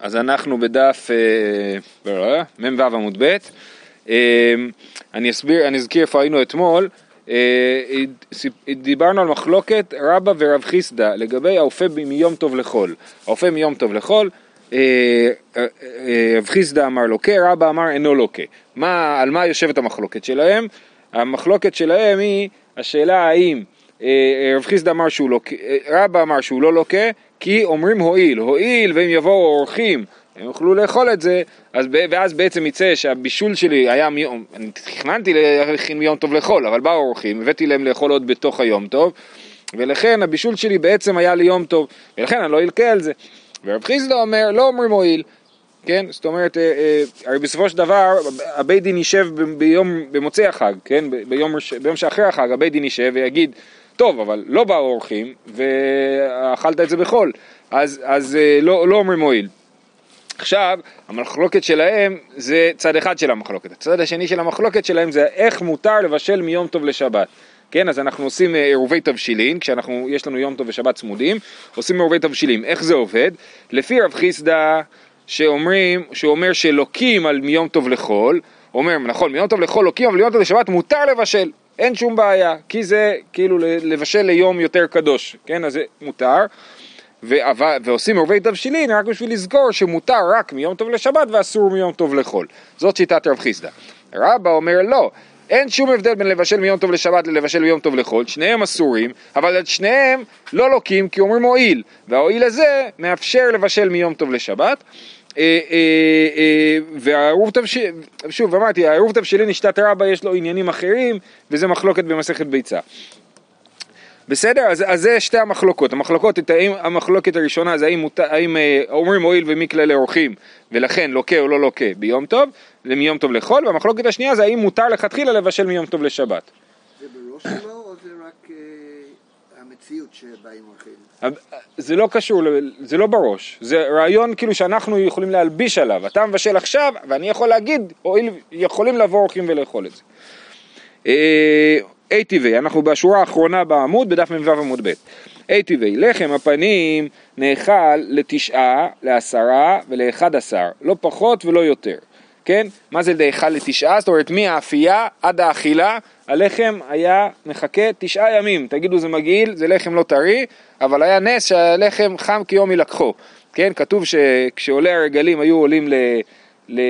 אז אנחנו בדף אה, מ"ו עמוד ב', אה, אני אסביר, אני אזכיר איפה היינו אתמול, אה, דיברנו על מחלוקת רבא ורב חיסדא לגבי האופה מיום טוב לחול, האופה מיום טוב לחול, רב חיסדא אמר לוקה, רבא אמר אינו לוקה, מה, על מה יושבת המחלוקת שלהם? המחלוקת שלהם היא השאלה האם רב חיסדא אמר שהוא לוקה, רבא אמר שהוא לא לוקה כי אומרים הואיל, הואיל ואם יבואו אורחים הם יוכלו לאכול את זה, אז, ואז בעצם יצא שהבישול שלי היה מיום, אני תכננתי להכין מיום טוב לאכול, אבל באו אורחים, הבאתי להם לאכול עוד בתוך היום טוב, ולכן הבישול שלי בעצם היה ליום טוב, ולכן אני לא אלקה על זה. ורב חיסדא אומר, לא אומרים הואיל, כן? זאת אומרת, אה, אה, הרי בסופו של דבר הבית דין יישב ביום, במוצאי החג, כן? ביום, ביום שאחרי החג הבית דין יישב ויגיד, טוב, אבל לא באו אורחים ואכלת את זה בחול, אז, אז אה, לא, לא אומרים מועיל. עכשיו, המחלוקת שלהם זה צד אחד של המחלוקת, הצד השני של המחלוקת שלהם זה איך מותר לבשל מיום טוב לשבת. כן, אז אנחנו עושים אה, עירובי תבשילין, כשאנחנו, יש לנו יום טוב ושבת צמודים, עושים עירובי תבשילין. איך זה עובד? לפי רב חיסדא, שאומרים, שאומר שלוקים על מיום טוב לחול, אומר, נכון, מיום טוב לחול לוקים, אבל מיום טוב לשבת מותר לבשל. אין שום בעיה, כי זה כאילו לבשל ליום יותר קדוש, כן? אז זה מותר. ו- ועושים עורבי תבשילין רק בשביל לזכור שמותר רק מיום טוב לשבת ואסור מיום טוב לחול. זאת שיטת רב חיסדא. רבא אומר לא, אין שום הבדל בין לבשל מיום טוב לשבת ללבשל מיום טוב לחול, שניהם אסורים, אבל את שניהם לא לוקים כי אומרים הועיל, וההועיל הזה מאפשר לבשל מיום טוב לשבת. אה, אה, אה, והעירוב תבשילין, שוב אמרתי, העירוב תבשילין נשתת רבה יש לו עניינים אחרים וזה מחלוקת במסכת ביצה. בסדר? אז, אז זה שתי המחלוקות. המחלוקות, האם, המחלוקת הראשונה זה האם, האם אומרים הואיל ומי כללי אורחים ולכן לוקה או לא לוקה ביום טוב, מיום טוב לחול, והמחלוקת השנייה זה האם מותר לכתחילה לבשל מיום טוב לשבת. זה בראש שלו או זה רק המציאות שבאים אורחים? זה לא קשור, זה לא בראש, זה רעיון כאילו שאנחנו יכולים להלביש עליו, אתה מבשל עכשיו ואני יכול להגיד, הואיל יכולים לבוא אורחים ולאכול את זה. ATV, אנחנו בשורה האחרונה בעמוד, בדף מ"ו עמוד ב'. ATV, לחם הפנים נאכל לתשעה, לעשרה ולאחד עשר, לא פחות ולא יותר. כן? מה זה נאכל לתשעה? זאת אומרת מהאפייה עד האכילה הלחם היה מחכה תשעה ימים, תגידו זה מגעיל, זה לחם לא טרי, אבל היה נס שהלחם חם כיום ילקחו, כן? כתוב שכשעולי הרגלים היו עולים, ל... ל...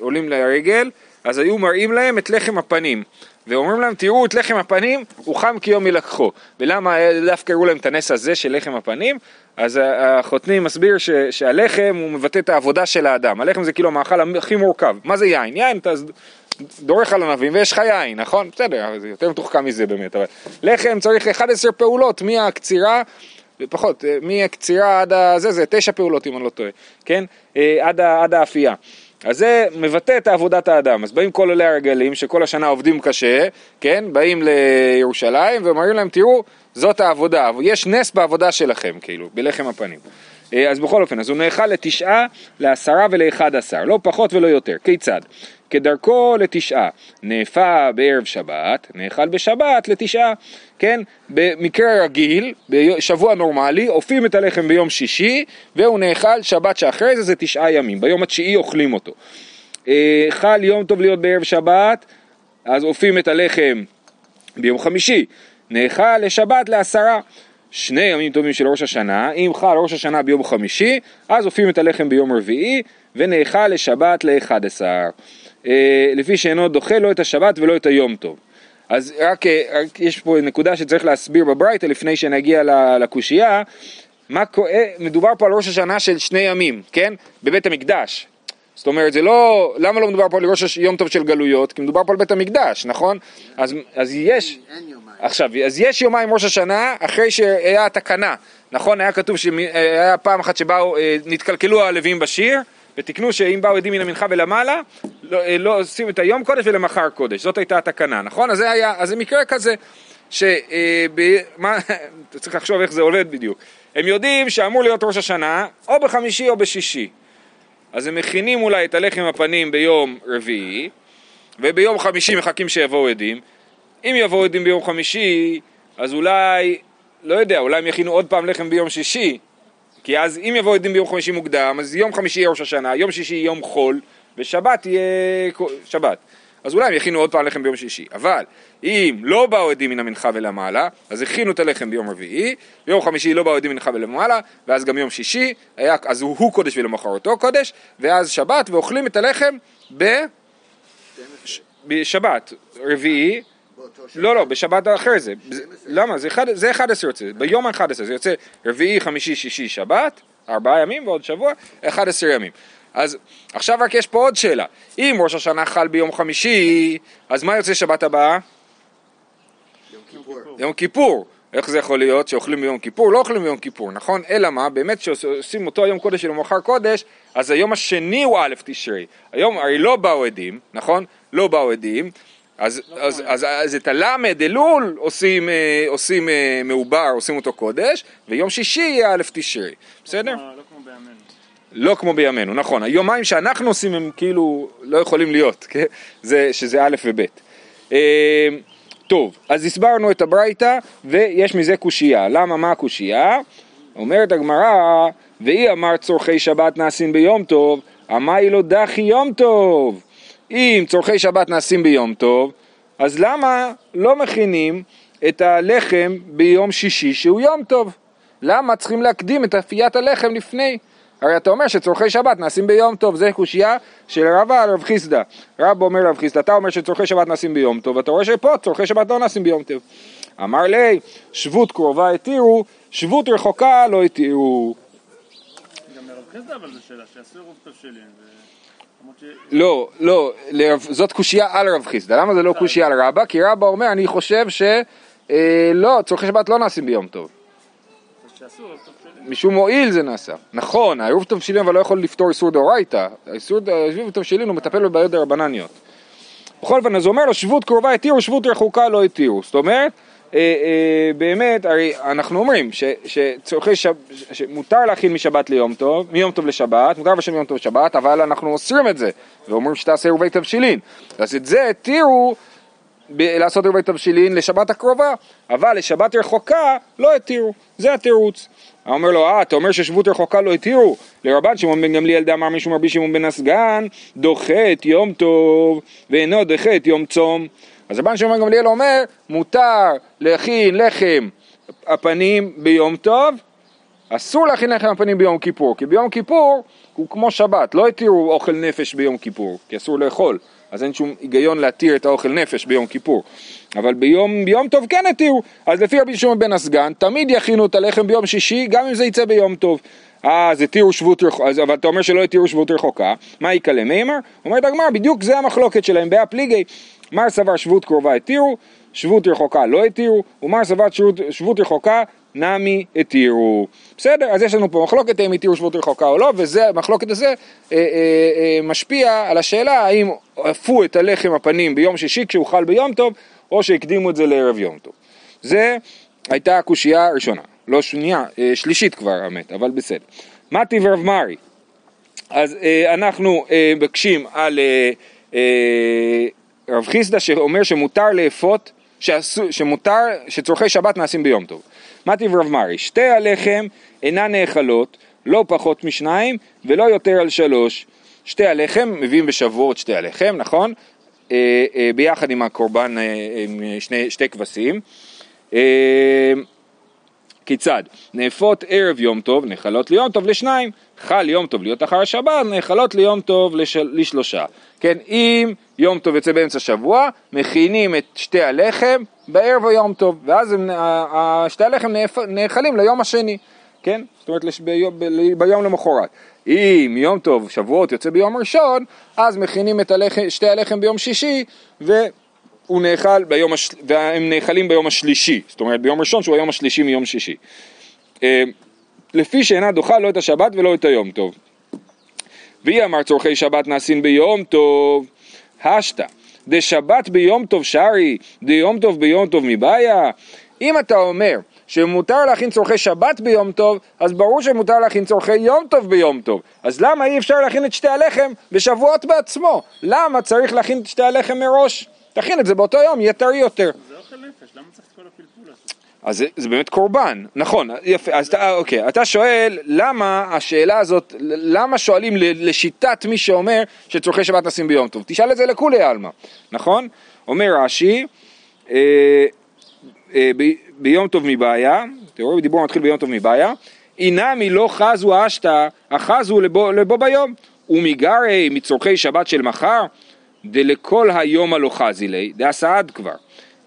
עולים לרגל, אז היו מראים להם את לחם הפנים. ואומרים להם תראו את לחם הפנים הוא חם כיום ילקחו ולמה דווקא הראו להם את הנס הזה של לחם הפנים אז החותני מסביר ש, שהלחם הוא מבטא את העבודה של האדם הלחם זה כאילו המאכל הכי מורכב מה זה יין? יין אתה דורך על ענבים ויש לך יין, נכון? בסדר, זה יותר מתוחכם מזה באמת, אבל לחם צריך 11 פעולות מהקצירה, פחות, מהקצירה עד הזה, זה תשע פעולות אם אני לא טועה, כן? אה, עד, עד האפייה. אז זה מבטא את עבודת האדם. אז באים כל עולי הרגלים שכל השנה עובדים קשה, כן? באים לירושלים ואומרים להם, תראו, זאת העבודה, יש נס בעבודה שלכם, כאילו, בלחם הפנים. אה, אז בכל אופן, אז הוא נאכל לתשעה, לעשרה ולאחד עשר, לא פחות ולא יותר. כיצד? כדרכו לתשעה, נאפה בערב שבת, נאכל בשבת לתשעה, כן? במקרה רגיל, בשבוע נורמלי, אופים את הלחם ביום שישי, והוא נאכל שבת שאחרי זה זה תשעה ימים, ביום התשיעי אוכלים אותו. אה, חל יום טוב להיות בערב שבת, אז אופים את הלחם ביום חמישי, נאכל לשבת לעשרה. שני ימים טובים של ראש השנה, אם חל ראש השנה ביום חמישי, אז אופים את הלחם ביום רביעי, ונאכל לשבת לאחד עשר. אה, לפי שאינו דוחה לא את השבת ולא את היום טוב. אז רק, אה, רק יש פה נקודה שצריך להסביר בברייתא לפני שנגיע לקושייה, מה, אה, מדובר פה על ראש השנה של שני ימים, כן? בבית המקדש. זאת אומרת, זה לא, למה לא מדובר פה על ראש יום טוב של גלויות? כי מדובר פה על בית המקדש, נכון? אז, אז יש. עכשיו, אז יש יומיים ראש השנה אחרי שהיה התקנה, נכון? היה כתוב שהיה פעם אחת שבאו, נתקלקלו הלווים בשיר, ותקנו שאם באו עדים מן המנחה ולמעלה, לא, אה, לא עושים את היום קודש ולמחר קודש, זאת הייתה התקנה, נכון? אז זה היה, אז זה מקרה כזה, ש... אה, אתה צריך לחשוב איך זה עובד בדיוק. הם יודעים שאמור להיות ראש השנה, או בחמישי או בשישי. אז הם מכינים אולי את הלחם הפנים ביום רביעי, וביום חמישי מחכים שיבואו עדים. אם יבואו עדים ביום חמישי, אז אולי, לא יודע, אולי הם יכינו עוד פעם לחם ביום שישי, כי אז אם יבואו עדים ביום חמישי מוקדם, אז יום חמישי יהיה ראש השנה, יום שישי יום חול, ושבת יהיה שבת. אז אולי הם יכינו עוד פעם לחם ביום שישי. אבל אם לא באו עדים מן המנחה ולמעלה, אז הכינו את הלחם ביום רביעי, ביום חמישי לא באו עדים מן המנחה ולמעלה, ואז גם יום שישי, היה, אז הוא, הוא קודש ולמחרתו קודש, ואז שבת, ואוכלים את הלחם ב... בשבת, רביעי, באותו שבת. לא, לא, בשבת אחרי זה. למה? זה אחד- זה 11 יוצא, ביום ה-11 זה יוצא רביעי, חמישי, שישי, שבת, ארבעה ימים ועוד שבוע, 11 ימים. אז עכשיו רק יש פה עוד שאלה. אם ראש השנה חל ביום חמישי, אז מה יוצא שבת הבאה? יום כיפור. יום כיפור. איך זה יכול להיות שאוכלים ביום כיפור? לא אוכלים ביום כיפור, נכון? אלא מה? באמת שעושים אותו היום קודש ולמחר קודש, אז היום השני הוא א' תשרי. היום הרי לא באו עדים, נכון? לא באו עדים. אז, אז, אז, אז את הלמד אלול עושים, אה, עושים אה, מעובר, עושים אותו קודש, ויום שישי יהיה א' תשרי, בסדר? לא כמו בימינו. לא כמו בימינו, נכון. היומיים שאנחנו עושים הם כאילו לא יכולים להיות, כן? זה, שזה א' וב'. אה, טוב, אז הסברנו את הברייתא ויש מזה קושייה. למה, מה הקושייה? אומרת הגמרא, ואי אמר צורכי שבת נעשים ביום טוב, אמי לו דחי יום טוב. אם צורכי שבת נעשים ביום טוב, אז למה לא מכינים את הלחם ביום שישי שהוא יום טוב? למה צריכים להקדים את אפיית הלחם לפני? הרי אתה אומר שצורכי שבת נעשים ביום טוב, זה קושייה של רבא על רב חיסדא. רב אומר לרב חיסדא, אתה אומר שצורכי שבת נעשים ביום טוב, אתה רואה שפה צורכי שבת לא נעשים ביום טוב. אמר לי, שבות קרובה התירו, שבות רחוקה לא התירו. גם לרב חיסדא אבל זו שאלה, שיעשו עירוב תבשילים. ו- למרות ש... לא, לא, זאת קושייה על רב חיסדא, למה זה לא קושייה על רבא? כי רבא אומר, אני חושב ש... אה, לא, צורכי שבת לא נעשים ביום טוב. משום מועיל זה נעשה. נכון, העירוב תבשילים אבל לא יכול לפתור איסור דאורייתא. האיסור תבשילים הוא מטפל בבעיות דרבנניות. בכל אופן, אז הוא אומר לו, שבות קרובה התירו, שבות רחוקה לא התירו. זאת אומרת, באמת, הרי אנחנו אומרים שצורכי שבת, שמותר להכין משבת ליום טוב, מיום טוב לשבת, מותר בשם מיום טוב לשבת, אבל אנחנו אוסרים את זה, ואומרים שתעשה עירובי תבשילין. אז את זה התירו ב- לעשות עירובי תבשילין לשבת הקרובה, אבל לשבת רחוקה לא התירו, זה התירוץ. אומר לו, אה, אתה אומר ששבות רחוקה לא התירו? לרבן שמעון בן גמליאל דאמר משום רבי שמעון בן הסגן, דוחה את יום טוב ואינו דוחה את יום צום. אז רבן שמעון גמליאל אומר, מותר להכין לחם הפנים ביום טוב, אסור להכין לחם הפנים ביום כיפור, כי ביום כיפור הוא כמו שבת, לא התירו אוכל נפש ביום כיפור, כי אסור לאכול, אז אין שום היגיון להתיר את האוכל נפש ביום כיפור. אבל ביום, ביום טוב כן התירו, אז לפי רבי שמעון בן הסגן, תמיד יכינו את הלחם ביום שישי, גם אם זה יצא ביום טוב. אה, אז התירו שבות רחוקה, אבל אתה אומר שלא התירו שבות רחוקה, מה יקלה מימר? אומרת הגמרא, בדיוק זה המחלוקת שלהם, באה פליגי, מר סבר שבות קרובה התירו, שבות רחוקה לא התירו, ומר סבר שבות, שבות רחוקה נמי התירו. בסדר, אז יש לנו פה מחלוקת האם התירו שבות רחוקה או לא, וזה, המחלוקת הזה אה, אה, אה, משפיע על השאלה האם עפו את הלחם הפנים ביום שישי כשהוא חל ביום טוב, או שהקדימו את זה לערב יום טוב. זה הייתה הקושייה הראשונה, לא שנייה, אה, שלישית כבר האמת, אבל בסדר. מתי ורב מרי, אז אה, אנחנו אה, על אה, אה, רב חיסדא שאומר שמותר לאפות, שמותר, שצורכי שבת נעשים ביום טוב. מתי ורב מרי, שתי הלחם אינן נאכלות, לא פחות משניים ולא יותר על שלוש. שתי הלחם, מביאים בשבועות שתי הלחם, נכון? אה, אה, ביחד עם הקורבן, אה, עם שני, שתי כבשים. כיצד? נאפות ערב יום טוב, נאכלות ליום טוב לשניים, חל יום טוב להיות אחר השבת, נאכלות ליום טוב לשל, לשלושה. כן, אם יום טוב יוצא באמצע שבוע, מכינים את שתי הלחם בערב יום טוב, ואז הם, שתי הלחם נאכלים ליום השני, כן? זאת אומרת לש- ביום, ביום למחרת. אם יום טוב, שבועות יוצא ביום ראשון, אז מכינים את הלחם, שתי הלחם ביום שישי, ו... הוא נאכל ביום, הש... והם נאכלים ביום השלישי, זאת אומרת ביום ראשון שהוא היום השלישי מיום שישי. אה, לפי שאינה דוחה לא את השבת ולא את היום טוב. והיא אמר צורכי שבת נעשים ביום טוב, השתא, דשבת ביום טוב שרי, דיום טוב ביום טוב מבעיה. אם אתה אומר שמותר להכין צורכי שבת ביום טוב, אז ברור שמותר להכין צורכי יום טוב ביום טוב. אז למה אי אפשר להכין את שתי הלחם בשבועות בעצמו? למה צריך להכין את שתי הלחם מראש? תכין את זה באותו יום, יהיה טרי יותר. זה אוכל נפש, למה צריך את כל הפלפול הזה? אז זה, זה באמת קורבן, נכון, יפה, אז אתה, אוקיי, אתה שואל למה השאלה הזאת, למה שואלים לשיטת מי שאומר שצורכי שבת נשים ביום טוב, תשאל את זה לכולי עלמא, נכון? אומר רש"י, אה, אה, ב, ביום טוב מבעיה, אתם רואים דיבור מתחיל ביום טוב מבעיה, אינמי לא חזו אשתא, לבו, לבו ביום, ומגרי מצורכי שבת של מחר, דלכל היום הלא חזי ליה, דעשעד כבר,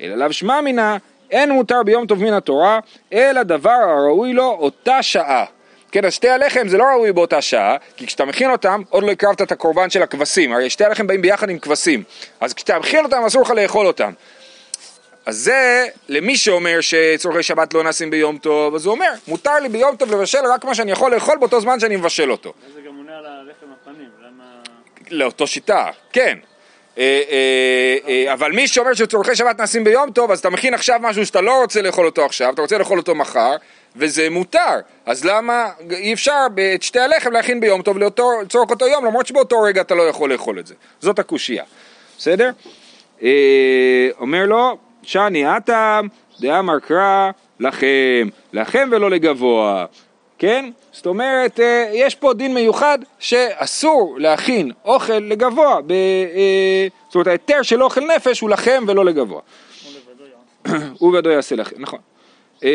אלא לאו שמע מינא, אין מותר ביום טוב מן התורה, אלא דבר הראוי לו אותה שעה. כן, אז שתי הלחם זה לא ראוי באותה שעה, כי כשאתה מכין אותם, עוד לא הקרבת את הקורבן של הכבשים, הרי שתי הלחם באים ביחד עם כבשים, אז כשאתה מכין אותם אסור לך לאכול אותם. אז זה למי שאומר שצורכי שבת לא נעשים ביום טוב, אז הוא אומר, מותר לי ביום טוב לבשל רק מה שאני יכול לאכול באותו זמן שאני מבשל אותו. זה גם עונה על הלחם הפנים, למה... לאותו שיטה, כן. אה, אה, אה, אבל מי שאומר שצורכי שבת נעשים ביום טוב, אז אתה מכין עכשיו משהו שאתה לא רוצה לאכול אותו עכשיו, אתה רוצה לאכול אותו מחר, וזה מותר. אז למה אי אפשר את שתי הלחם להכין ביום טוב לצורך אותו יום, למרות שבאותו רגע אתה לא יכול לאכול את זה. זאת הקושייה, בסדר? אומר לו, שאני אטם, דאמר קרא לכם, לכם ולא לגבוה. כן? זאת אומרת, אה, יש פה דין מיוחד שאסור להכין אוכל לגבוה, ב, אה, זאת אומרת ההיתר של אוכל נפש הוא לכם ולא לגבוה. הוא לבדו יעשה לכם, נכון. אה,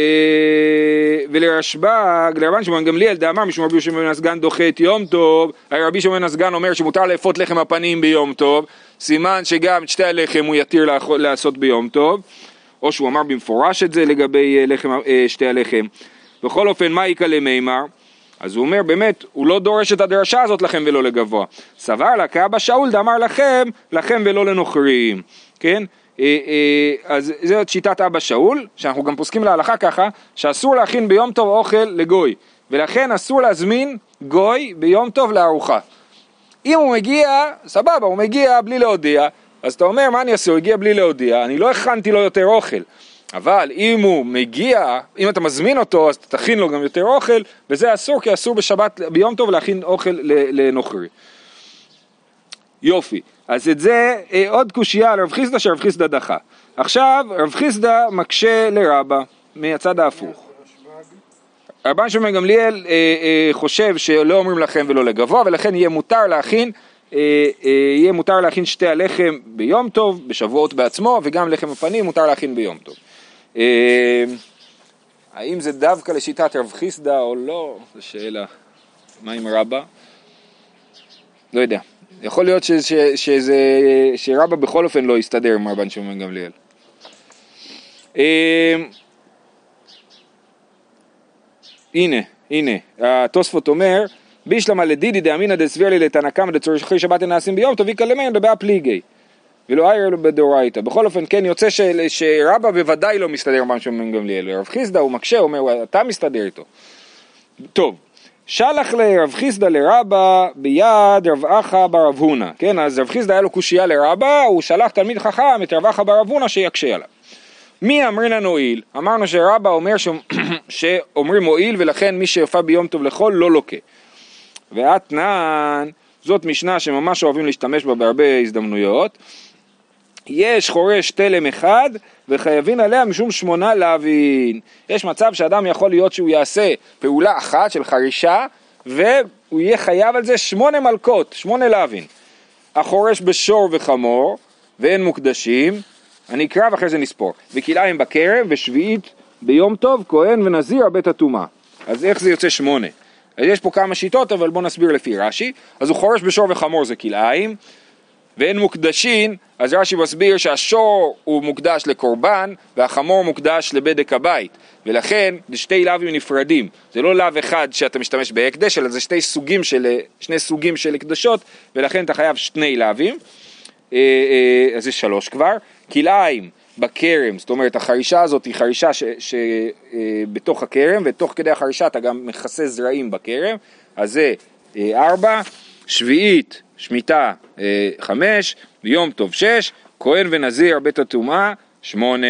ולרשב"ג, לרבן שמעון גמליאל דאמר משום רבי בן הסגן דוחה את יום טוב, הרי רבי שמעון הסגן אומר שמותר לאפות לחם הפנים ביום טוב, סימן שגם את שתי הלחם הוא יתיר לעשות ביום טוב, או שהוא אמר במפורש את זה לגבי לחם, שתי הלחם. בכל אופן, מה יקלה מימר? אז הוא אומר, באמת, הוא לא דורש את הדרשה הזאת לכם ולא לגבוה. סבר לה כאבא שאול דאמר לכם, לכם ולא לנוכרים, כן? אה, אה, אז זאת שיטת אבא שאול, שאנחנו גם פוסקים להלכה ככה, שאסור להכין ביום טוב אוכל לגוי, ולכן אסור להזמין גוי ביום טוב לארוחה. אם הוא מגיע, סבבה, הוא מגיע בלי להודיע, אז אתה אומר, מה אני אעשה? הוא הגיע בלי להודיע, אני לא הכנתי לו יותר אוכל. אבל אם הוא מגיע, אם אתה מזמין אותו, אז תכין לו גם יותר אוכל, וזה אסור, כי אסור בשבת, ביום טוב להכין אוכל לנוכרי. יופי, אז את זה אה, עוד קושייה על רב חיסדא שרב חיסדא דחה. עכשיו רב חיסדא מקשה לרבה מהצד ההפוך. רבן שמעון גמליאל אה, אה, חושב שלא אומרים לכם ולא לגבוה ולכן יהיה מותר להכין אה, אה, יהיה מותר להכין שתי הלחם ביום טוב, בשבועות בעצמו, וגם לחם הפנים מותר להכין ביום טוב. אה, האם זה דווקא לשיטת רב חיסדא או לא, זו שאלה. מה עם רבא? לא יודע. יכול להיות ש, שזה, שרבא בכל אופן לא יסתדר עם רבן שמעון גמליאל. אה, הנה, הנה, התוספות אומר, בישלמה לדידי דאמינא דסביר לי לתנא קמא דצורכי שבת נעשים ביום טוב איקא למיין דבעה פליגי ולא איירא לו בדאורייתא. בכל אופן, כן, יוצא ש, שרבא בוודאי לא מסתדר עם רבי שמעון גמליאל. רב חיסדא הוא מקשה, הוא אומר, אתה מסתדר איתו. טוב, שלח לרב חיסדא לרבא ביד רב אחא ברב הונא, כן, אז רב חיסדא היה לו קושייה לרבא, הוא שלח תלמיד חכם את רב אחא ברב הונא שיקשה עליו. מי אמרינן הועיל? אמרנו שרבא אומר ש... שאומרים הועיל ולכן מי שיופה ביום טוב לחול לא לוקה. ואתנן, זאת משנה שממש אוהבים להשתמש בה בהרבה הזדמנויות. יש חורש תלם אחד וחייבים עליה משום שמונה להבין. יש מצב שאדם יכול להיות שהוא יעשה פעולה אחת של חרישה והוא יהיה חייב על זה שמונה מלקות, שמונה להבין. החורש בשור וחמור ואין מוקדשים, אני אקרא ואחרי זה נספור. וכלאיים בכרם ושביעית ביום טוב כהן ונזיר בית הטומאה. אז איך זה יוצא שמונה? אז יש פה כמה שיטות, אבל בואו נסביר לפי רש"י. אז הוא חורש בשור וחמור זה כלאיים, ואין מוקדשין, אז רש"י מסביר שהשור הוא מוקדש לקורבן, והחמור מוקדש לבדק הבית. ולכן זה שתי לאווים נפרדים. זה לא לאו אחד שאתה משתמש בהקדש, אלא זה שתי סוגים של, שני סוגים של הקדשות, ולכן אתה חייב שני לאווים. אה, אה, אז זה שלוש כבר. כלאיים בכרם, זאת אומרת החרישה הזאת היא חרישה שבתוך אה, הכרם ותוך כדי החרישה אתה גם מכסה זרעים בכרם, אז זה ארבע, שביעית, שמיטה אה, חמש, יום טוב שש, כהן ונזיר בית הטומאה שמונה,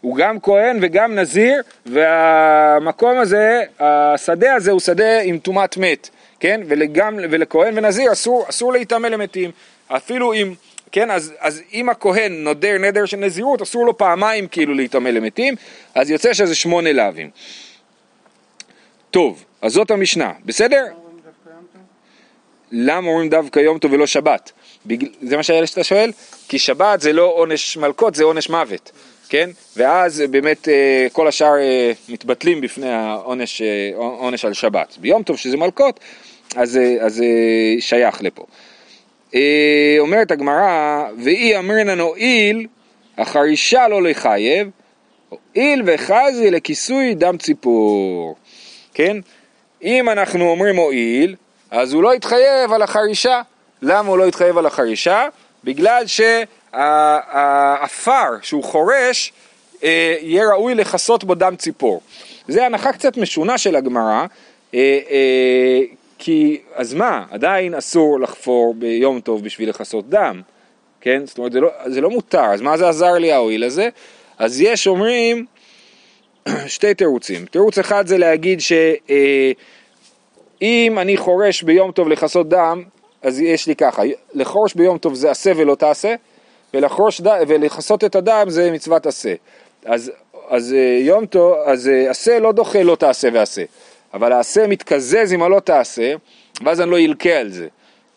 הוא גם כהן וגם נזיר והמקום הזה, השדה הזה הוא שדה עם טומאת מת, כן? וגם, ולכהן ונזיר אסור, אסור להיטמא למתים, אפילו אם כן, אז, אז אם הכהן נודר נדר של נזירות, אסור לו פעמיים כאילו להיטמא למתים, אז יוצא שזה שמונה לאווים. טוב, אז זאת המשנה, בסדר? למה אומרים דווקא יום טוב ולא שבת? זה מה שאתה שואל? כי שבת זה לא עונש מלקות, זה עונש מוות, כן? ואז באמת אה, כל השאר אה, מתבטלים בפני העונש אה, עונש על שבת. ביום טוב שזה מלקות, אז זה שייך לפה. אומרת הגמרא, ואי אמרינן הואיל, החרישה לא לחייב, הואיל וחזי לכיסוי דם ציפור, כן? אם אנחנו אומרים הואיל, אז הוא לא יתחייב על החרישה. למה הוא לא יתחייב על החרישה? בגלל שהעפר שהוא חורש אה, יהיה ראוי לכסות בו דם ציפור. זה הנחה קצת משונה של הגמרא, אה, אה, כי אז מה, עדיין אסור לחפור ביום טוב בשביל לכסות דם, כן? זאת אומרת זה לא, זה לא מותר, אז מה זה עזר לי ההועיל הזה? אז יש אומרים שתי תירוצים, תירוץ אחד זה להגיד שאם אני חורש ביום טוב לכסות דם, אז יש לי ככה, לחרוש ביום טוב זה עשה ולא תעשה, ולחרוש ד... ולכסות את הדם זה מצוות עשה. אז, אז אה, יום טוב, אז אה, עשה לא דוחה לא תעשה ועשה, אבל העשה מתקזז עם הלא תעשה, ואז אני לא ילקה על זה,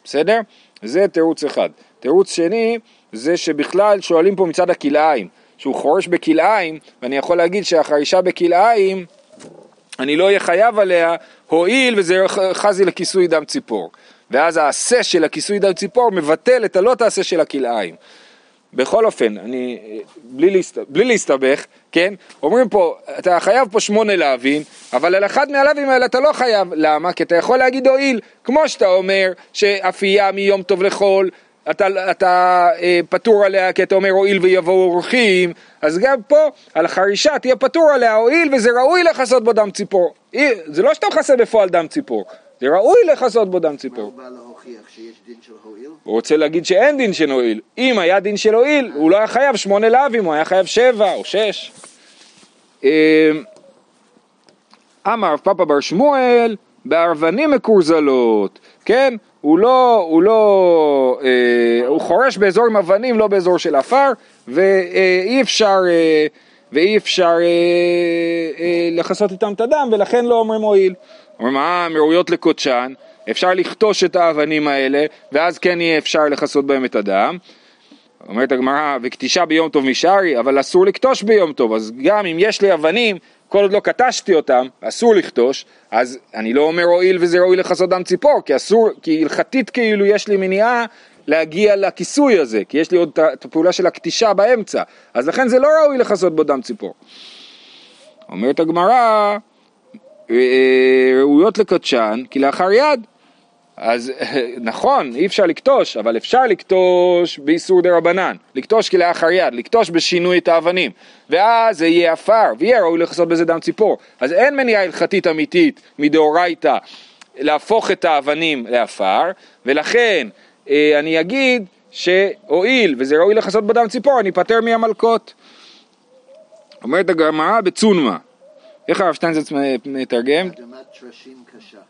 בסדר? זה תירוץ אחד. תירוץ שני, זה שבכלל שואלים פה מצד הכלאיים, שהוא חורש בכלאיים, ואני יכול להגיד שהחרישה בכלאיים, אני לא אהיה חייב עליה, הואיל וזה חזי לכיסוי דם ציפור. ואז העשה של הכיסוי דם ציפור מבטל את הלא תעשה של הכלאיים. בכל אופן, אני, בלי, להסת, בלי להסתבך, כן? אומרים פה, אתה חייב פה שמונה להבין, אבל על אחד מהלאווים האלה אתה לא חייב. למה? כי אתה יכול להגיד הואיל, כמו שאתה אומר שאפייה מיום טוב לחול, אתה, אתה אה, פטור עליה כי אתה אומר הואיל ויבואו אורחים, אז גם פה על החרישה תהיה פטור עליה הואיל וזה ראוי לכסות בו דם ציפור. זה לא שאתה מכסה בפועל דם ציפור, זה ראוי לכסות בו דם ציפור. מה הוא בא להוכיח שיש דין של הואיל? הוא רוצה להגיד שאין דין של הואיל. אם היה דין של הואיל, הוא לא היה חייב שמונה לאווים, הוא היה חייב שבע או שש. אמ, אמר רב פאפה בר שמואל, בארבנים מקורזלות, כן? הוא לא, הוא לא, אה, הוא חורש באזור עם אבנים, לא באזור של עפר, ואי אפשר, אה, ואי אפשר אה, אה, לכסות איתם את הדם, ולכן לא אומרים הואיל. אומרים, אה, הן ראויות לקודשן, אפשר לכתוש את האבנים האלה, ואז כן יהיה אפשר לכסות בהם את הדם. אומרת הגמרא, וכתישה ביום טוב משארי, אבל אסור לכתוש ביום טוב, אז גם אם יש לי אבנים, כל עוד לא קטשתי אותם, אסור לכתוש, אז אני לא אומר הואיל וזה ראוי לכסות דם ציפור, כי אסור, כי הלכתית כאילו יש לי מניעה להגיע לכיסוי הזה, כי יש לי עוד את הפעולה של הקטישה באמצע, אז לכן זה לא ראוי לכסות בו דם ציפור. אומרת הגמרא, אה, ראויות לקדשן כלאחר יד. אז נכון, אי אפשר לקטוש, אבל אפשר לקטוש באיסור דה רבנן, לקטוש כלאחר יד, לקטוש בשינוי את האבנים, ואז זה יהיה עפר, ויהיה ראוי לכסות בזה דם ציפור. אז אין מניעה הלכתית אמיתית מדאורייתא להפוך את האבנים לעפר, ולכן אה, אני אגיד שהואיל וזה ראוי לכסות בדם ציפור, אני אפטר מהמלקות. אומרת הגמרא בצונמה, איך הרב שטיינזץ מתרגם? אדמת.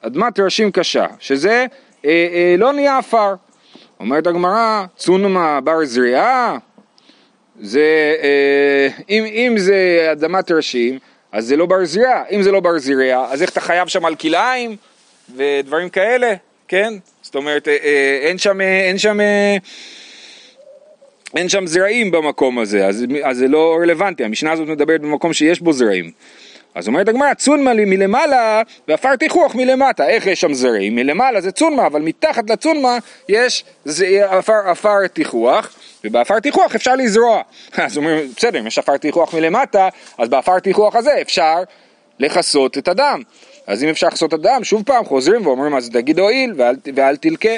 אדמת טרשים קשה, שזה אה, אה, לא נהיה עפר. אומרת הגמרא, צונמה בר זריעה, זה, אה, אם, אם זה אדמת טרשים, אז זה לא בר זריעה. אם זה לא בר זריעה, אז איך אתה חייב שם על כלאיים ודברים כאלה, כן? זאת אומרת, אה, אה, אין שם, אה, אין שם, אה, אין שם זרעים במקום הזה, אז, אז זה לא רלוונטי. המשנה הזאת מדברת במקום שיש בו זרעים. אז אומרת הגמרא, צונמה לי מלמעלה ועפר תיכוח מלמטה. איך יש שם זרעים? מלמעלה זה צונמה, אבל מתחת לצונמה יש עפר, עפר תיכוח, ובעפר תיכוח אפשר לזרוע. אז אומרים, בסדר, אם יש עפר תיכוח מלמטה, אז בעפר תיכוח הזה אפשר לכסות את הדם. אז אם אפשר לכסות את הדם, שוב פעם חוזרים ואומרים, אז תגיד הואיל ואל, ואל תלקה.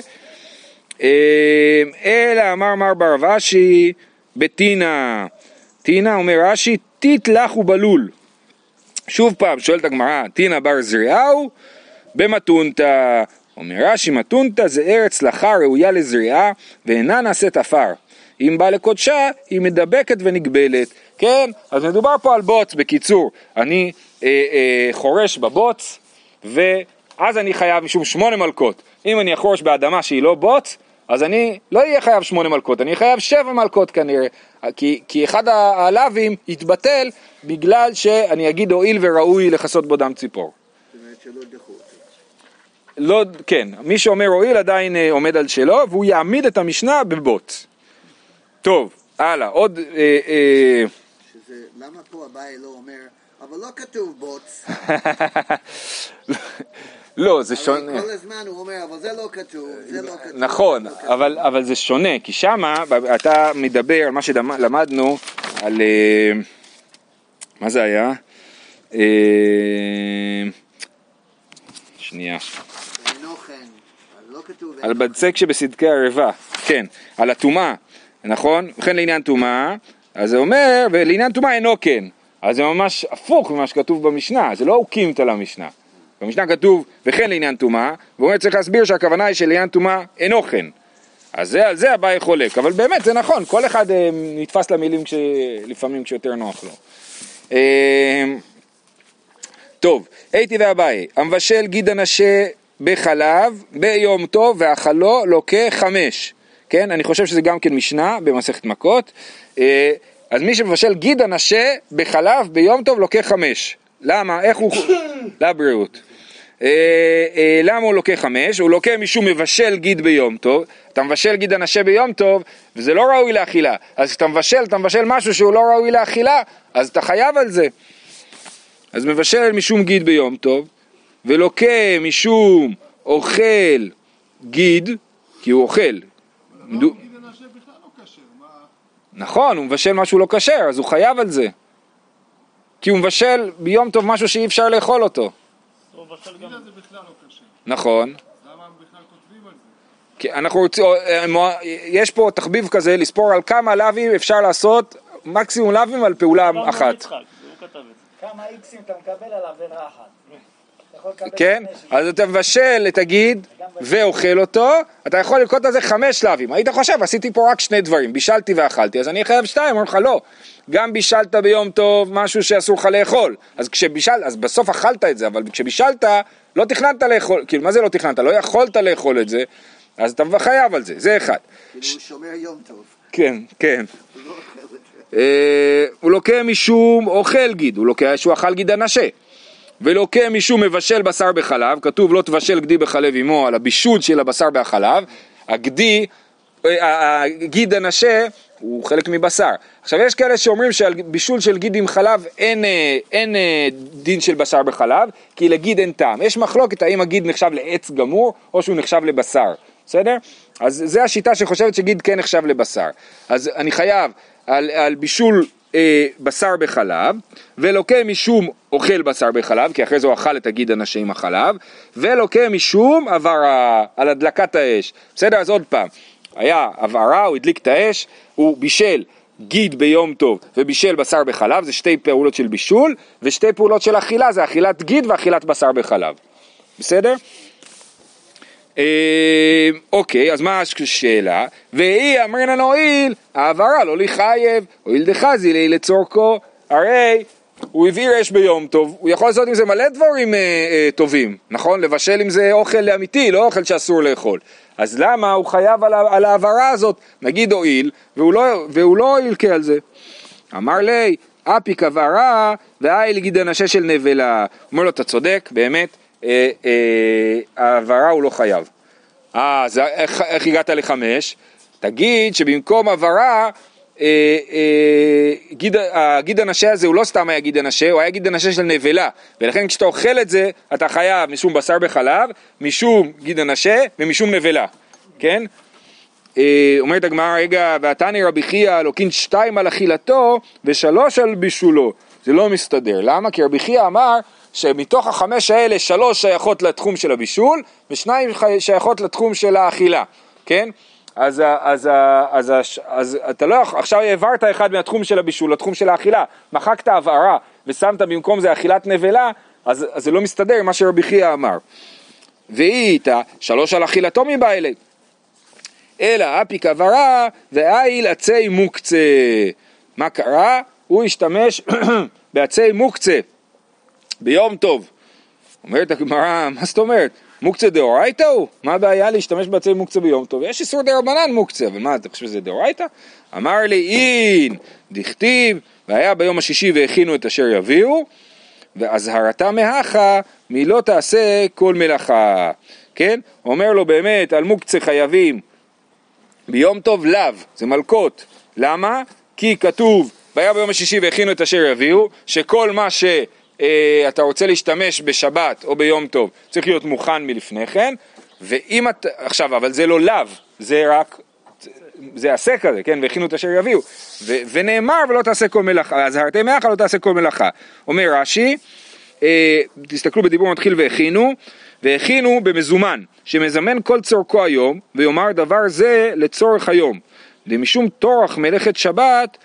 אמ, אלא אמר מר בר אשי בטינה. טינה אומר רש"י, טיט לך ובלול. שוב פעם שואלת הגמרא, תינא בר זריעהו במתונתא. אומר רש"י, מתונתא זה ארץ לחה ראויה לזריעה ואינה נעשית עפר. אם בא לקודשה, היא מדבקת ונגבלת. כן, אז מדובר פה על בוץ, בקיצור. אני אה, אה, חורש בבוץ, ואז אני חייב משום שמונה מלקות. אם אני אחורש באדמה שהיא לא בוץ, אז אני לא אהיה חייב שמונה מלקות, אני חייב שבע מלקות כנראה, כי, כי אחד הלאווים יתבטל בגלל שאני אגיד הואיל וראוי לכסות בו דם ציפור. זאת אומרת שלא דחו אותו. לא, כן, מי שאומר הואיל עדיין אה, עומד על שלו, והוא יעמיד את המשנה בבוט. טוב, הלאה, עוד... אה, אה, שזה, למה פה אביי לא אומר, אבל לא כתוב בוץ, לא, זה הרי שונה. כל הזמן הוא אומר, אבל זה לא כתוב, זה לא כתוב. נכון, זה לא כתוב." אבל, אבל זה שונה, כי שמה אתה מדבר על מה שלמדנו, על... אה, מה זה היה? אה, שנייה. לא על בצק שבסדקי ערבה, כן, על הטומאה, נכון? וכן לעניין טומאה, אז זה אומר, ולעניין טומאה אינו כן. אז זה ממש הפוך ממה שכתוב במשנה, זה לא אוקימתא למשנה. במשנה כתוב וכן לעניין טומאה, והוא אומר צריך להסביר שהכוונה היא שלעניין טומאה אינו כן. אז זה, על זה אביי חולק, אבל באמת זה נכון, כל אחד אה, נתפס למילים כש, לפעמים כשיותר נוח לו. אה, טוב, הייתי ואביי, המבשל גיד הנשה בחלב ביום טוב ואכלו לוקה חמש. כן, אני חושב שזה גם כן משנה במסכת מכות. אה, אז מי שמבשל גיד הנשה בחלב ביום טוב לוקה חמש. למה? איך הוא... לבריאות. אה, אה, למה הוא לוקה חמש? הוא לוקה משום מבשל גיד ביום טוב. אתה מבשל גיד הנשה ביום טוב, וזה לא ראוי לאכילה. אז כשאתה מבשל, אתה מבשל משהו שהוא לא ראוי לאכילה, אז אתה חייב על זה. אז מבשל משום גיד ביום טוב, ולוקה משום אוכל גיד, כי הוא אוכל. דו- לא. נכון, הוא מבשל משהו לא כשר, אז הוא חייב על זה. כי הוא מבשל ביום טוב משהו שאי אפשר לאכול אותו. גם... הזה בכלל לא כשר. נכון. למה הם בכלל כותבים על זה? כי אנחנו רוצים, אה, מו- יש פה תחביב כזה לספור על כמה לאווים אפשר לעשות מקסימום לאווים על פעולה אחת. זה. כמה איקסים אתה מקבל על עבירה אחת. כן? אז אתה מבשל את הגיד ואוכל אותו, אתה יכול ללקוט על זה חמש לאווים. היית חושב, עשיתי פה רק שני דברים, בישלתי ואכלתי, אז אני חייב שתיים, אומר לך לא. גם בישלת ביום טוב משהו שאסור לך לאכול. אז כשבישל, אז בסוף אכלת את זה, אבל כשבישלת, לא תכננת לאכול, כאילו מה זה לא תכננת? לא יכולת לאכול את זה, אז אתה חייב על זה, זה אחד. כאילו הוא שומר יום טוב. כן, כן. הוא לא אוכל את זה. אה, הוא לוקה משום אוכל גיד, הוא לוקה שהוא אכל גיד הנשה. ולוקה משום מבשל בשר בחלב, כתוב לא תבשל גדי בחלב אמו על הבישול של הבשר בחלב, הגדי, אה, הגיד הנשה הוא חלק מבשר. עכשיו יש כאלה שאומרים שעל בישול של גיד עם חלב אין, אה, אין אה, דין של בשר בחלב, כי לגיד אין טעם. יש מחלוקת האם הגיד נחשב לעץ גמור או שהוא נחשב לבשר, בסדר? אז זה השיטה שחושבת שגיד כן נחשב לבשר. אז אני חייב על, על בישול אה, בשר בחלב, ולוקה משום אוכל בשר בחלב, כי אחרי זה הוא אכל את הגיד הנשה עם החלב, ולוקה משום הבערה על הדלקת האש. בסדר? אז עוד פעם, היה הבערה, הוא הדליק את האש, הוא בישל גיד ביום טוב ובישל בשר בחלב, זה שתי פעולות של בישול, ושתי פעולות של אכילה, זה אכילת גיד ואכילת בשר בחלב. בסדר? אה, אוקיי, אז מה השאלה? והיא אמרינן הואיל, העברה לא לחייב, הואיל דחזי לי לצורכו, הרי הוא הבעיר אש ביום טוב, הוא יכול לעשות עם זה מלא דברים אה, אה, טובים, נכון? לבשל עם זה אוכל אמיתי, לא אוכל שאסור לאכול. אז למה הוא חייב על, על העברה הזאת? נגיד הואיל, והוא לא, והוא לא ילקה על זה. אמר לי, אפי כברה, והי לגיד הנשה של נבלה. אומר לו, אתה צודק, באמת, העברה הוא לא חייב. אה, אז איך, איך הגעת לחמש? תגיד שבמקום עברה, אה, אה, גיד, הגיד הנשה הזה הוא לא סתם היה גיד הנשה, הוא היה גיד הנשה של נבלה, ולכן כשאתה אוכל את זה, אתה חייב משום בשר בחלב, משום גיד הנשה ומשום נבלה, כן? אה, אומרת הגמרא, רגע, ועתני רבי חייא לוקין שתיים על אכילתו ושלוש על בישולו. זה לא מסתדר. למה? כי רבי חייא אמר שמתוך החמש האלה שלוש שייכות לתחום של הבישול ושניים שייכות לתחום של האכילה, כן? אז, אז, אז, אז, אז אתה לא יכול, עכשיו העברת אחד מהתחום של הבישול לתחום של האכילה, מחקת הבערה ושמת במקום זה אכילת נבלה, אז, אז זה לא מסתדר עם מה שרבי חייא אמר. והיא איתה שלוש על אכילתו מבעילי. אלא אפי כברה והאיל עצי מוקצה. מה קרה? הוא השתמש בעצי מוקצה ביום טוב. אומרת הגמרא, מה זאת אומרת? מוקצה דאורייתא הוא? מה הבעיה להשתמש בעצי מוקצה ביום טוב? יש איסור דרבנן מוקצה, אבל מה, אתה חושב שזה דאורייתא? אמר לי אין, דכתיב, והיה ביום השישי והכינו את אשר יביאו, ואזהרתה מהכה מלא תעשה כל מלאכה, כן? אומר לו באמת, על מוקצה חייבים ביום טוב לאו, זה מלקות. למה? כי כתוב, והיה ביום השישי והכינו את אשר יביאו, שכל מה שאתה רוצה להשתמש בשבת או ביום טוב צריך להיות מוכן מלפני כן, ואם אתה, עכשיו, אבל זה לא לאו, זה רק, זה עשה כזה, כן, והכינו את אשר יביאו, ו, ונאמר ולא תעשה כל מלאכה, אזהרתי מאחה לא תעשה כל מלאכה. אומר רש"י, אה, תסתכלו בדיבור מתחיל והכינו, והכינו במזומן, שמזמן כל צורכו היום, ויאמר דבר זה לצורך היום. ומשום טורח מלאכת שבת,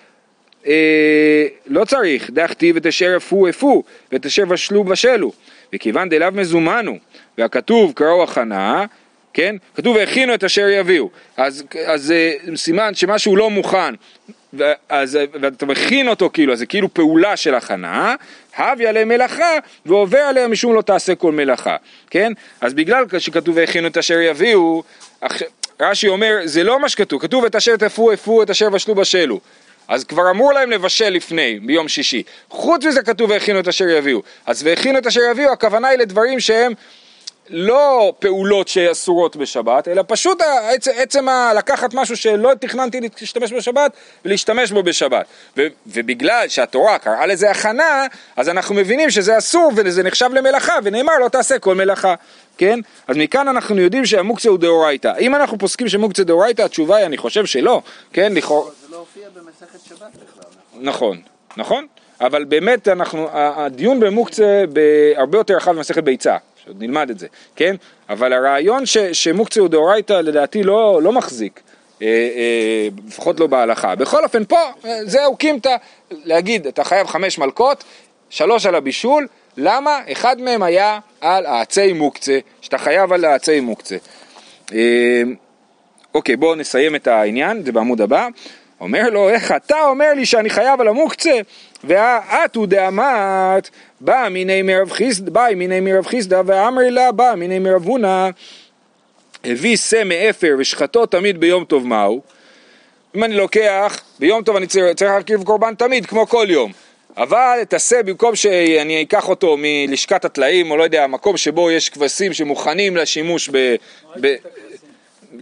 אה, לא צריך, דכתיב את אשר אפו אפו, ואת אשר בשלו בשלו. וכיוון דאליו מזומנו, והכתוב קראו הכנה, כן? כתוב והכינו את אשר יביאו. אז, אז אה, סימן שמשהו לא מוכן, אז, ואתה מכין אותו כאילו, אז זה כאילו פעולה של הכנה, הבי עליהם מלאכה ועובר עליהם משום לא תעשה כל מלאכה, כן? אז בגלל שכתוב והכינו את אשר יביאו, רש"י אומר, זה לא מה שכתוב, כתוב את אשר תפו אפו, את אשר בשלו בשלו. אז כבר אמור להם לבשל לפני, ביום שישי. חוץ מזה כתוב והכינו את אשר יביאו. אז והכינו את אשר יביאו, הכוונה היא לדברים שהם לא פעולות שאסורות בשבת, אלא פשוט עצם, עצם ה- לקחת משהו שלא תכננתי להשתמש בשבת ולהשתמש בו בשבת. ו, ובגלל שהתורה קראה לזה הכנה, אז אנחנו מבינים שזה אסור וזה נחשב למלאכה, ונאמר לא תעשה כל מלאכה, כן? אז מכאן אנחנו יודעים שהמוקצה הוא דאורייתא. אם אנחנו פוסקים שמוקצה דאורייתא, התשובה היא אני חושב שלא, כן? לכאורה... זה לא הופיע במסכת שבת בכלל, נכון? נכון, נכון, אבל באמת אנחנו, הדיון במוקצה הרבה יותר רחב ממסכת ביצה, שעוד נלמד את זה, כן? אבל הרעיון ש, שמוקצה דאורייתא לדעתי לא, לא מחזיק, אה, אה, לא בהלכה. בכל אופן פה, אה, זהו קימתא, להגיד אתה חייב חמש מלקות, שלוש על הבישול, למה? אחד מהם היה על העצי מוקצה, שאתה חייב על העצי מוקצה. אה, אוקיי, בואו נסיים את העניין, זה בעמוד הבא. אומר לו, איך אתה אומר לי שאני חייב על המוקצה? והאתו דאמרת, בא מיני מרב חיסדא, בא מיני מרב חיסדא, ואמרי לה, בא מיני מרב הונא, הביא שא מאפר ושחטו תמיד ביום טוב מהו? אם אני לוקח, ביום טוב אני צריך, צריך להרכיב קורבן תמיד, כמו כל יום. אבל את השא, במקום שאני אקח אותו מלשכת הטלאים, או לא יודע, מקום שבו יש כבשים שמוכנים לשימוש ב... ב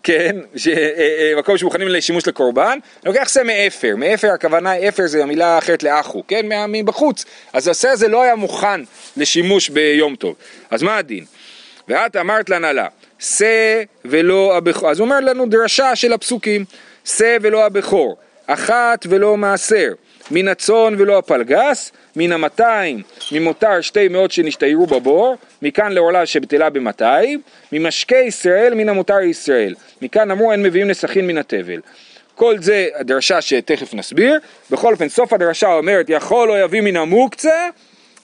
כן, ש, אה, אה, מקום שמוכנים לשימוש לקורבן, אני לוקח שא מאפר, מאפר הכוונה, אפר זה המילה אחרת לאחו, כן, מה- מבחוץ, אז השא הזה לא היה מוכן לשימוש ביום טוב, אז מה הדין? ואת אמרת לנהלה, שא ולא הבכור, אז הוא אומר לנו דרשה של הפסוקים, שא ולא הבכור, אחת ולא מעשר, מן הצאן ולא הפלגס, מן המאתיים, ממותר שתי מאות שנשתיירו בבור, מכאן לעולה שבטלה במאתיים, ממשקי ישראל מן המותר ישראל, מכאן אמרו אין מביאים נסכין מן התבל. כל זה הדרשה שתכף נסביר, בכל אופן סוף הדרשה אומרת יכול לא יביא מן המוקצה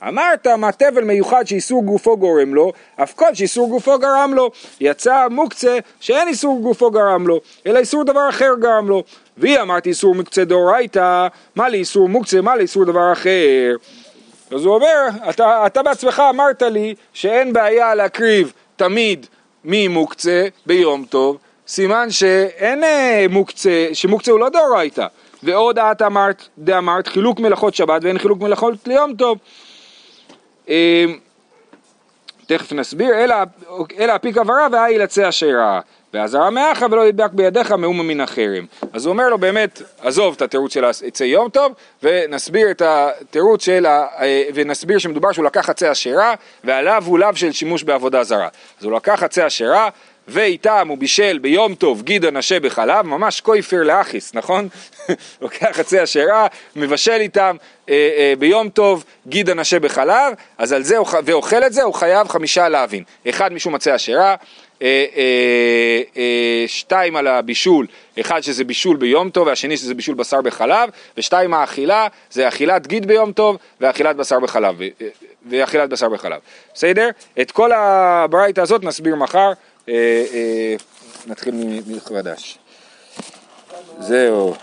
אמרת מה תבל מיוחד שאיסור גופו גורם לו, אף כל שאיסור גופו גרם לו. יצא מוקצה שאין איסור גופו גרם לו, אלא איסור דבר אחר גרם לו. והיא אמרתי איסור מוקצה דאורייתא, מה לאיסור מוקצה, מה לאיסור דבר אחר. אז הוא אומר, אתה, אתה בעצמך אמרת לי שאין בעיה להקריב תמיד ממוקצה ביום טוב, סימן שאין אה, מוקצה, שמוקצה הוא לא דאורייתא. ועוד את אמרת, דאמרת חילוק מלאכות שבת ואין חילוק מלאכות ליום טוב. אה, תכף נסביר, אלא, הפיק עברה והאי יצא אשר ראה. ואזהרה מאחה ולא ידבק בידיך מאומה מן החרם. אז הוא אומר לו באמת, עזוב את התירוץ של עצי יום טוב, ונסביר את התירוץ של, ה, אה, ונסביר שמדובר שהוא לקח עצי אשרה, ועליו הוא לאו של שימוש בעבודה זרה. אז הוא לקח עצי אשרה, ואיתם הוא בישל ביום טוב גיד הנשה בחלב, ממש קויפר לאחיס, נכון? לוקח עצי אשרה, מבשל איתם אה, אה, ביום טוב גיד הנשה בחלב, אז על זה, ואוכל את זה, הוא חייב חמישה להבין. אחד משום עצי אשרה, אה, אה, אה, שתיים על הבישול, אחד שזה בישול ביום טוב והשני שזה בישול בשר בחלב, ושתיים האכילה, זה אכילת גיד ביום טוב ואכילת בשר בחלב, ואכילת בשר בחלב. בסדר? את כל הברייתא הזאת נסביר מחר, נתחיל מחדש. זהו.